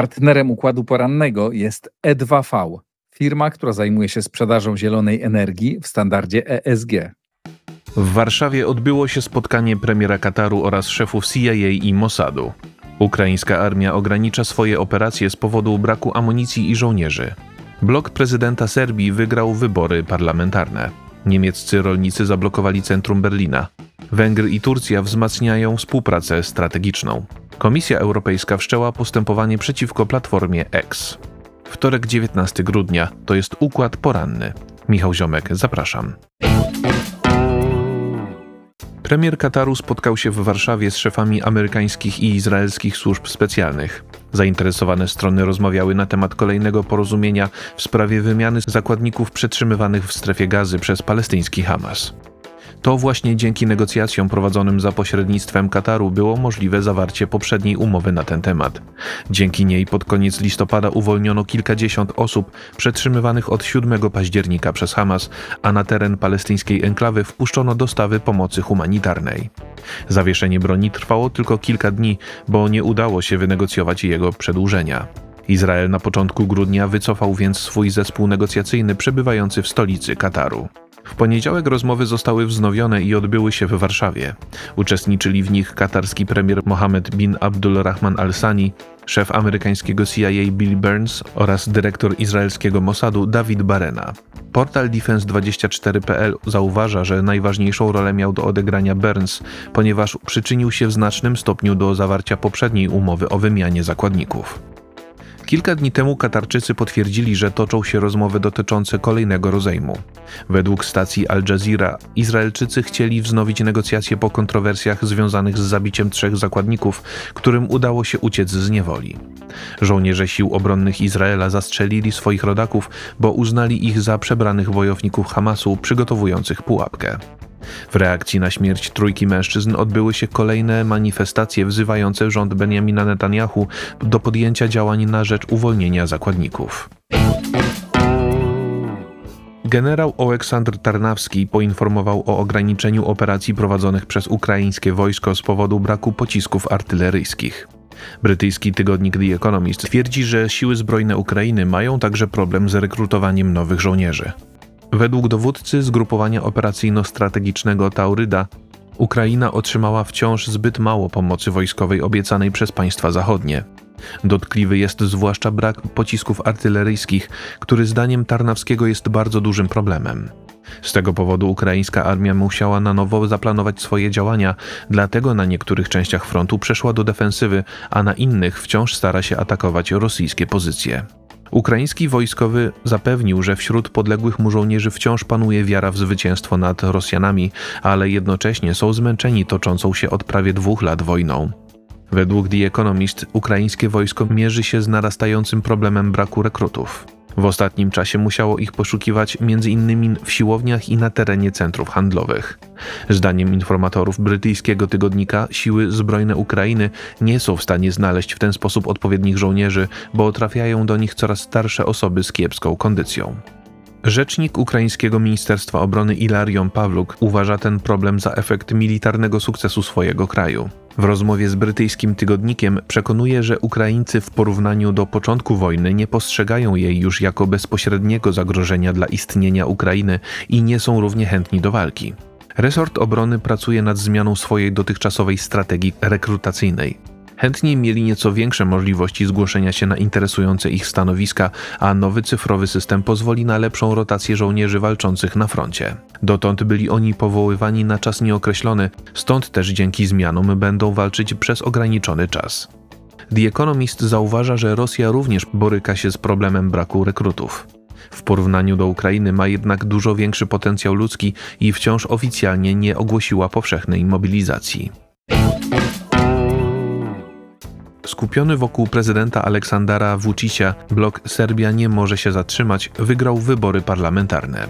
Partnerem układu porannego jest E2V, firma, która zajmuje się sprzedażą zielonej energii w standardzie ESG. W Warszawie odbyło się spotkanie premiera Kataru oraz szefów CIA i Mossadu. Ukraińska armia ogranicza swoje operacje z powodu braku amunicji i żołnierzy. Blok prezydenta Serbii wygrał wybory parlamentarne. Niemieccy rolnicy zablokowali centrum Berlina. Węgry i Turcja wzmacniają współpracę strategiczną. Komisja Europejska wszczęła postępowanie przeciwko platformie X. Wtorek 19 grudnia to jest układ poranny. Michał Ziomek, zapraszam. Premier Kataru spotkał się w Warszawie z szefami amerykańskich i izraelskich służb specjalnych. Zainteresowane strony rozmawiały na temat kolejnego porozumienia w sprawie wymiany zakładników przetrzymywanych w strefie gazy przez palestyński Hamas. To właśnie dzięki negocjacjom prowadzonym za pośrednictwem Kataru było możliwe zawarcie poprzedniej umowy na ten temat. Dzięki niej pod koniec listopada uwolniono kilkadziesiąt osób przetrzymywanych od 7 października przez Hamas, a na teren palestyńskiej enklawy wpuszczono dostawy pomocy humanitarnej. Zawieszenie broni trwało tylko kilka dni, bo nie udało się wynegocjować jego przedłużenia. Izrael na początku grudnia wycofał więc swój zespół negocjacyjny przebywający w stolicy Kataru. W poniedziałek rozmowy zostały wznowione i odbyły się w Warszawie. Uczestniczyli w nich katarski premier Mohammed bin Abdulrahman al-Sani, szef amerykańskiego CIA Bill Burns oraz dyrektor izraelskiego Mossadu David Barena. Portal Defense24.pl zauważa, że najważniejszą rolę miał do odegrania Burns, ponieważ przyczynił się w znacznym stopniu do zawarcia poprzedniej umowy o wymianie zakładników. Kilka dni temu Katarczycy potwierdzili, że toczą się rozmowy dotyczące kolejnego rozejmu. Według stacji Al Jazeera Izraelczycy chcieli wznowić negocjacje po kontrowersjach związanych z zabiciem trzech zakładników, którym udało się uciec z niewoli. Żołnierze sił obronnych Izraela zastrzelili swoich rodaków, bo uznali ich za przebranych wojowników Hamasu przygotowujących pułapkę. W reakcji na śmierć trójki mężczyzn odbyły się kolejne manifestacje wzywające rząd Benjamina Netanyahu do podjęcia działań na rzecz uwolnienia zakładników. Generał Oleksandr Tarnawski poinformował o ograniczeniu operacji prowadzonych przez ukraińskie wojsko z powodu braku pocisków artyleryjskich. Brytyjski tygodnik The Economist twierdzi, że siły zbrojne Ukrainy mają także problem z rekrutowaniem nowych żołnierzy. Według dowódcy zgrupowania operacyjno-strategicznego Tauryda, Ukraina otrzymała wciąż zbyt mało pomocy wojskowej obiecanej przez państwa zachodnie. Dotkliwy jest zwłaszcza brak pocisków artyleryjskich, który zdaniem Tarnawskiego jest bardzo dużym problemem. Z tego powodu ukraińska armia musiała na nowo zaplanować swoje działania, dlatego na niektórych częściach frontu przeszła do defensywy, a na innych wciąż stara się atakować rosyjskie pozycje. Ukraiński wojskowy zapewnił, że wśród podległych mu żołnierzy wciąż panuje wiara w zwycięstwo nad Rosjanami, ale jednocześnie są zmęczeni toczącą się od prawie dwóch lat wojną. Według The Economist ukraińskie wojsko mierzy się z narastającym problemem braku rekrutów. W ostatnim czasie musiało ich poszukiwać m.in. w siłowniach i na terenie centrów handlowych. Zdaniem informatorów brytyjskiego tygodnika, siły zbrojne Ukrainy nie są w stanie znaleźć w ten sposób odpowiednich żołnierzy, bo trafiają do nich coraz starsze osoby z kiepską kondycją. Rzecznik ukraińskiego Ministerstwa Obrony Ilarion Pawluk uważa ten problem za efekt militarnego sukcesu swojego kraju. W rozmowie z brytyjskim tygodnikiem przekonuje, że Ukraińcy w porównaniu do początku wojny nie postrzegają jej już jako bezpośredniego zagrożenia dla istnienia Ukrainy i nie są równie chętni do walki. Resort obrony pracuje nad zmianą swojej dotychczasowej strategii rekrutacyjnej. Chętniej mieli nieco większe możliwości zgłoszenia się na interesujące ich stanowiska, a nowy cyfrowy system pozwoli na lepszą rotację żołnierzy walczących na froncie. Dotąd byli oni powoływani na czas nieokreślony, stąd też dzięki zmianom będą walczyć przez ograniczony czas. The Economist zauważa, że Rosja również boryka się z problemem braku rekrutów. W porównaniu do Ukrainy ma jednak dużo większy potencjał ludzki i wciąż oficjalnie nie ogłosiła powszechnej mobilizacji. Skupiony wokół prezydenta Aleksandra Vučića, blok Serbia nie może się zatrzymać, wygrał wybory parlamentarne.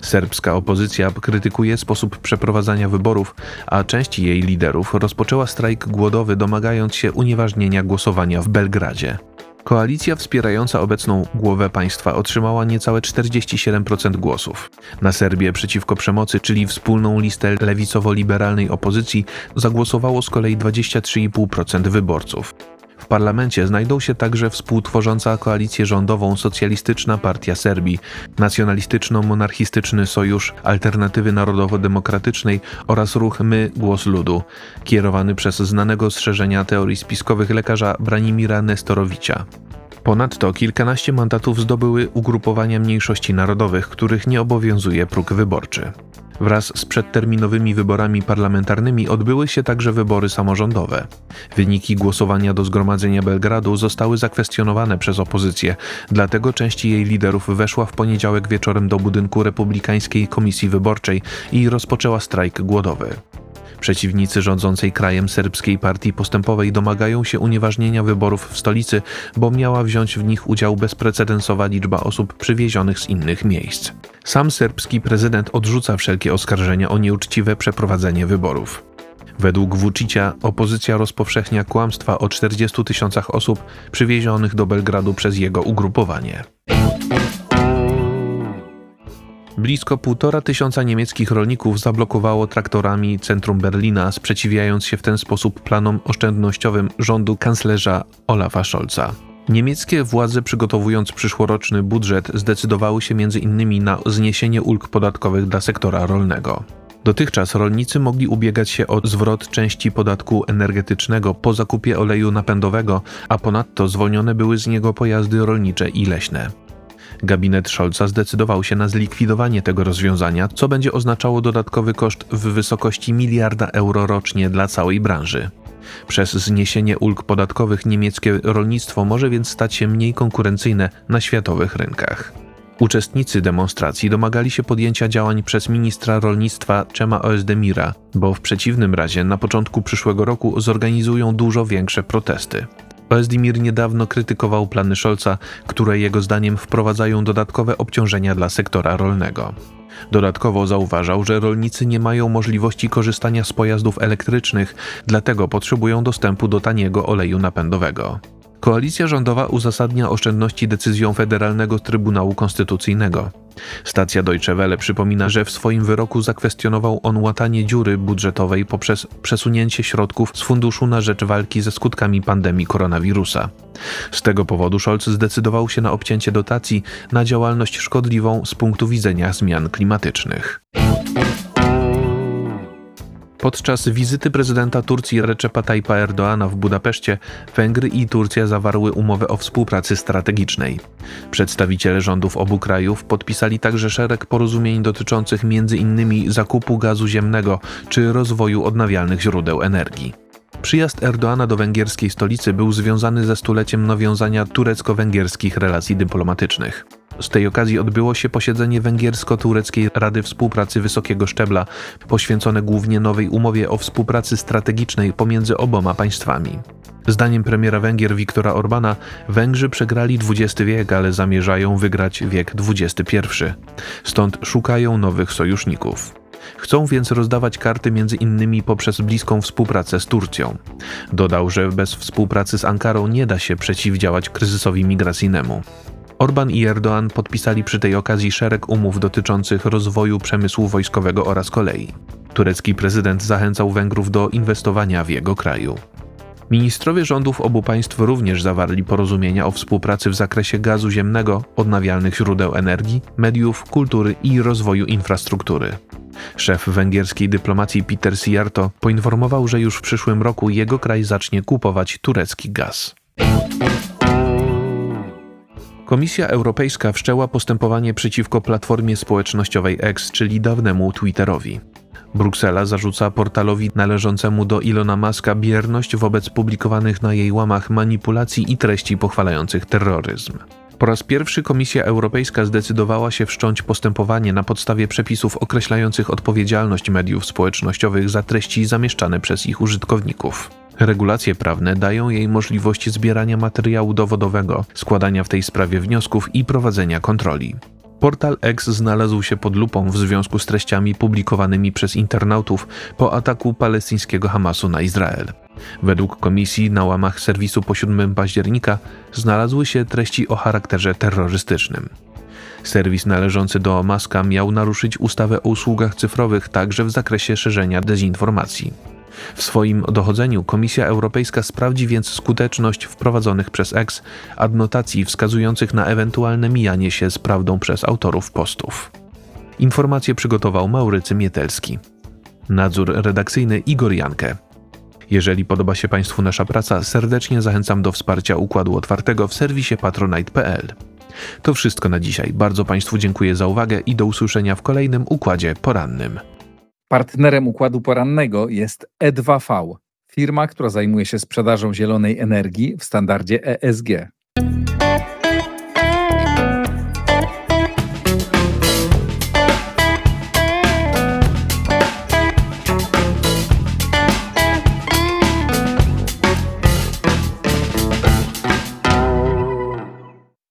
Serbska opozycja krytykuje sposób przeprowadzania wyborów, a część jej liderów rozpoczęła strajk głodowy, domagając się unieważnienia głosowania w Belgradzie. Koalicja wspierająca obecną głowę państwa otrzymała niecałe 47% głosów. Na Serbię przeciwko przemocy, czyli wspólną listę lewicowo-liberalnej opozycji, zagłosowało z kolei 23,5% wyborców. Parlamencie znajdą się także współtworząca koalicję rządową Socjalistyczna Partia Serbii, Nacjonalistyczno-Monarchistyczny Sojusz Alternatywy Narodowo-Demokratycznej oraz ruch My Głos Ludu, kierowany przez znanego strzeżenia teorii spiskowych lekarza Branimira Nestorowicza. Ponadto kilkanaście mandatów zdobyły ugrupowania mniejszości narodowych, których nie obowiązuje próg wyborczy. Wraz z przedterminowymi wyborami parlamentarnymi odbyły się także wybory samorządowe. Wyniki głosowania do Zgromadzenia Belgradu zostały zakwestionowane przez opozycję, dlatego część jej liderów weszła w poniedziałek wieczorem do budynku Republikańskiej Komisji Wyborczej i rozpoczęła strajk głodowy. Przeciwnicy rządzącej krajem serbskiej partii postępowej domagają się unieważnienia wyborów w stolicy, bo miała wziąć w nich udział bezprecedensowa liczba osób przywiezionych z innych miejsc. Sam serbski prezydent odrzuca wszelkie oskarżenia o nieuczciwe przeprowadzenie wyborów. Według Vucicia opozycja rozpowszechnia kłamstwa o 40 tysiącach osób przywiezionych do Belgradu przez jego ugrupowanie. Blisko półtora tysiąca niemieckich rolników zablokowało traktorami centrum Berlina, sprzeciwiając się w ten sposób planom oszczędnościowym rządu kanclerza Olafa Scholza. Niemieckie władze przygotowując przyszłoroczny budżet zdecydowały się m.in. na zniesienie ulg podatkowych dla sektora rolnego. Dotychczas rolnicy mogli ubiegać się o zwrot części podatku energetycznego po zakupie oleju napędowego, a ponadto zwolnione były z niego pojazdy rolnicze i leśne. Gabinet Scholza zdecydował się na zlikwidowanie tego rozwiązania, co będzie oznaczało dodatkowy koszt w wysokości miliarda euro rocznie dla całej branży. Przez zniesienie ulg podatkowych niemieckie rolnictwo może więc stać się mniej konkurencyjne na światowych rynkach. Uczestnicy demonstracji domagali się podjęcia działań przez ministra rolnictwa Czema Oezdemira, bo w przeciwnym razie na początku przyszłego roku zorganizują dużo większe protesty. Oezdimir niedawno krytykował plany Scholza, które jego zdaniem wprowadzają dodatkowe obciążenia dla sektora rolnego. Dodatkowo zauważał, że rolnicy nie mają możliwości korzystania z pojazdów elektrycznych, dlatego potrzebują dostępu do taniego oleju napędowego. Koalicja rządowa uzasadnia oszczędności decyzją Federalnego Trybunału Konstytucyjnego. Stacja Deutsche Welle przypomina, że w swoim wyroku zakwestionował on łatanie dziury budżetowej poprzez przesunięcie środków z funduszu na rzecz walki ze skutkami pandemii koronawirusa. Z tego powodu Scholz zdecydował się na obcięcie dotacji na działalność szkodliwą z punktu widzenia zmian klimatycznych. Podczas wizyty prezydenta Turcji Recepa Tayyipa Erdoana w Budapeszcie Węgry i Turcja zawarły umowę o współpracy strategicznej. Przedstawiciele rządów obu krajów podpisali także szereg porozumień dotyczących m.in. zakupu gazu ziemnego czy rozwoju odnawialnych źródeł energii. Przyjazd Erdoana do węgierskiej stolicy był związany ze stuleciem nawiązania turecko-węgierskich relacji dyplomatycznych. Z tej okazji odbyło się posiedzenie Węgiersko-Tureckiej Rady Współpracy Wysokiego Szczebla, poświęcone głównie nowej umowie o współpracy strategicznej pomiędzy oboma państwami. Zdaniem premiera Węgier Viktora Orbana, Węgrzy przegrali XX wiek, ale zamierzają wygrać wiek XXI. Stąd szukają nowych sojuszników. Chcą więc rozdawać karty między innymi poprzez bliską współpracę z Turcją. Dodał, że bez współpracy z Ankarą nie da się przeciwdziałać kryzysowi migracyjnemu. Orban i Erdoğan podpisali przy tej okazji szereg umów dotyczących rozwoju przemysłu wojskowego oraz kolei. Turecki prezydent zachęcał Węgrów do inwestowania w jego kraju. Ministrowie rządów obu państw również zawarli porozumienia o współpracy w zakresie gazu ziemnego, odnawialnych źródeł energii, mediów, kultury i rozwoju infrastruktury. Szef węgierskiej dyplomacji Peter Sijarto poinformował, że już w przyszłym roku jego kraj zacznie kupować turecki gaz. Komisja Europejska wszczęła postępowanie przeciwko platformie społecznościowej X, czyli dawnemu Twitterowi. Bruksela zarzuca portalowi należącemu do Ilona Maska bierność wobec publikowanych na jej łamach manipulacji i treści pochwalających terroryzm. Po raz pierwszy Komisja Europejska zdecydowała się wszcząć postępowanie na podstawie przepisów określających odpowiedzialność mediów społecznościowych za treści zamieszczane przez ich użytkowników. Regulacje prawne dają jej możliwość zbierania materiału dowodowego, składania w tej sprawie wniosków i prowadzenia kontroli. Portal X znalazł się pod lupą w związku z treściami publikowanymi przez internautów po ataku palestyńskiego Hamasu na Izrael. Według komisji na łamach serwisu po 7 października znalazły się treści o charakterze terrorystycznym. Serwis należący do Maska miał naruszyć ustawę o usługach cyfrowych także w zakresie szerzenia dezinformacji. W swoim dochodzeniu Komisja Europejska sprawdzi więc skuteczność wprowadzonych przez X adnotacji wskazujących na ewentualne mijanie się z prawdą przez autorów postów. Informację przygotował Maurycy Mietelski. Nadzór redakcyjny Igor Jankę. Jeżeli podoba się Państwu nasza praca, serdecznie zachęcam do wsparcia Układu Otwartego w serwisie patronite.pl. To wszystko na dzisiaj. Bardzo Państwu dziękuję za uwagę i do usłyszenia w kolejnym Układzie Porannym. Partnerem układu porannego jest E2V, firma, która zajmuje się sprzedażą zielonej energii w standardzie ESG.